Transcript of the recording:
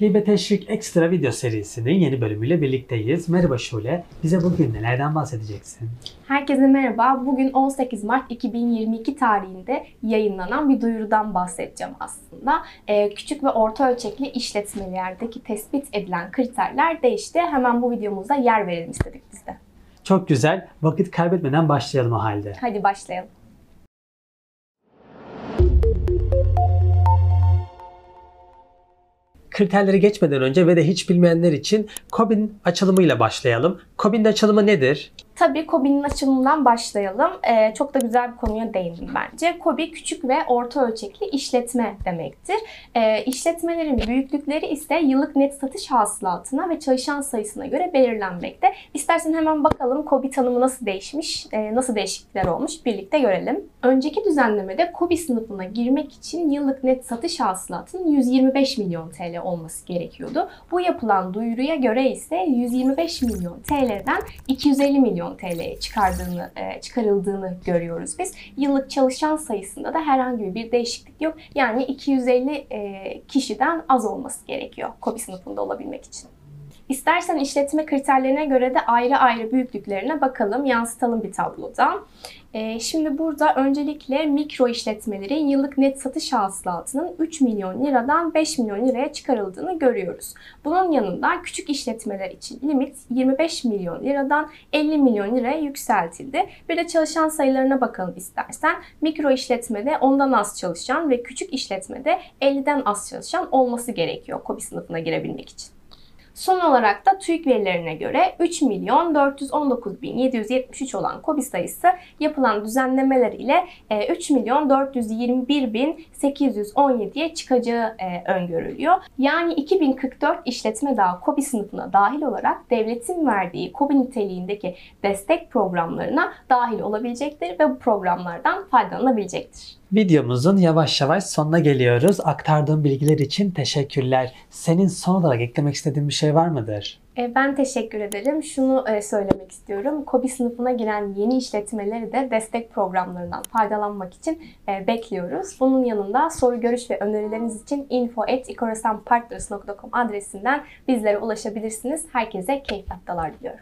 Hibe Teşvik Ekstra video serisinin yeni bölümüyle birlikteyiz. Merhaba Şule. Bize bugün nelerden bahsedeceksin? Herkese merhaba. Bugün 18 Mart 2022 tarihinde yayınlanan bir duyurudan bahsedeceğim aslında. Ee, küçük ve orta ölçekli işletmelerdeki tespit edilen kriterler değişti. Hemen bu videomuzda yer verelim istedik biz de. Çok güzel. Vakit kaybetmeden başlayalım o halde. Hadi başlayalım. Kriterleri geçmeden önce ve de hiç bilmeyenler için COBIN açılımıyla başlayalım. COBIN açılımı nedir? Tabii KOBİ'nin açılımından başlayalım. Ee, çok da güzel bir konuya değindim bence. KOBİ küçük ve orta ölçekli işletme demektir. Ee, işletmelerin büyüklükleri ise yıllık net satış hasılatına ve çalışan sayısına göre belirlenmekte. İstersen hemen bakalım KOBİ tanımı nasıl değişmiş, e, nasıl değişiklikler olmuş birlikte görelim. Önceki düzenlemede KOBİ sınıfına girmek için yıllık net satış hasılatının 125 milyon TL olması gerekiyordu. Bu yapılan duyuruya göre ise 125 milyon TL'den 250 milyon TL'ye çıkardığını, e, çıkarıldığını görüyoruz biz. Yıllık çalışan sayısında da herhangi bir değişiklik yok. Yani 250 e, kişiden az olması gerekiyor KOBİ sınıfında olabilmek için. İstersen işletme kriterlerine göre de ayrı ayrı büyüklüklerine bakalım, yansıtalım bir tabloda. Ee, şimdi burada öncelikle mikro işletmelerin yıllık net satış hasılatının 3 milyon liradan 5 milyon liraya çıkarıldığını görüyoruz. Bunun yanında küçük işletmeler için limit 25 milyon liradan 50 milyon liraya yükseltildi. Bir de çalışan sayılarına bakalım istersen. Mikro işletmede ondan az çalışan ve küçük işletmede 50'den az çalışan olması gerekiyor KOBİ sınıfına girebilmek için. Son olarak da TÜİK verilerine göre 3 milyon 419 bin 773 olan KOBİ sayısı yapılan düzenlemeler ile 3 milyon 421 bin 817'ye çıkacağı e, öngörülüyor. Yani 2044 işletme daha KOBİ sınıfına dahil olarak devletin verdiği KOBİ niteliğindeki destek programlarına dahil olabilecektir ve bu programlardan faydalanabilecektir. Videomuzun yavaş yavaş sonuna geliyoruz. Aktardığım bilgiler için teşekkürler. Senin son olarak eklemek istediğin bir şey var mıdır? E, Ben teşekkür ederim. Şunu e, söylemek istiyorum. KOBİ sınıfına giren yeni işletmeleri de destek programlarından faydalanmak için e, bekliyoruz. Bunun yanında soru, görüş ve önerileriniz için info.ikorasanpartners.com adresinden bizlere ulaşabilirsiniz. Herkese keyifli haftalar diliyorum.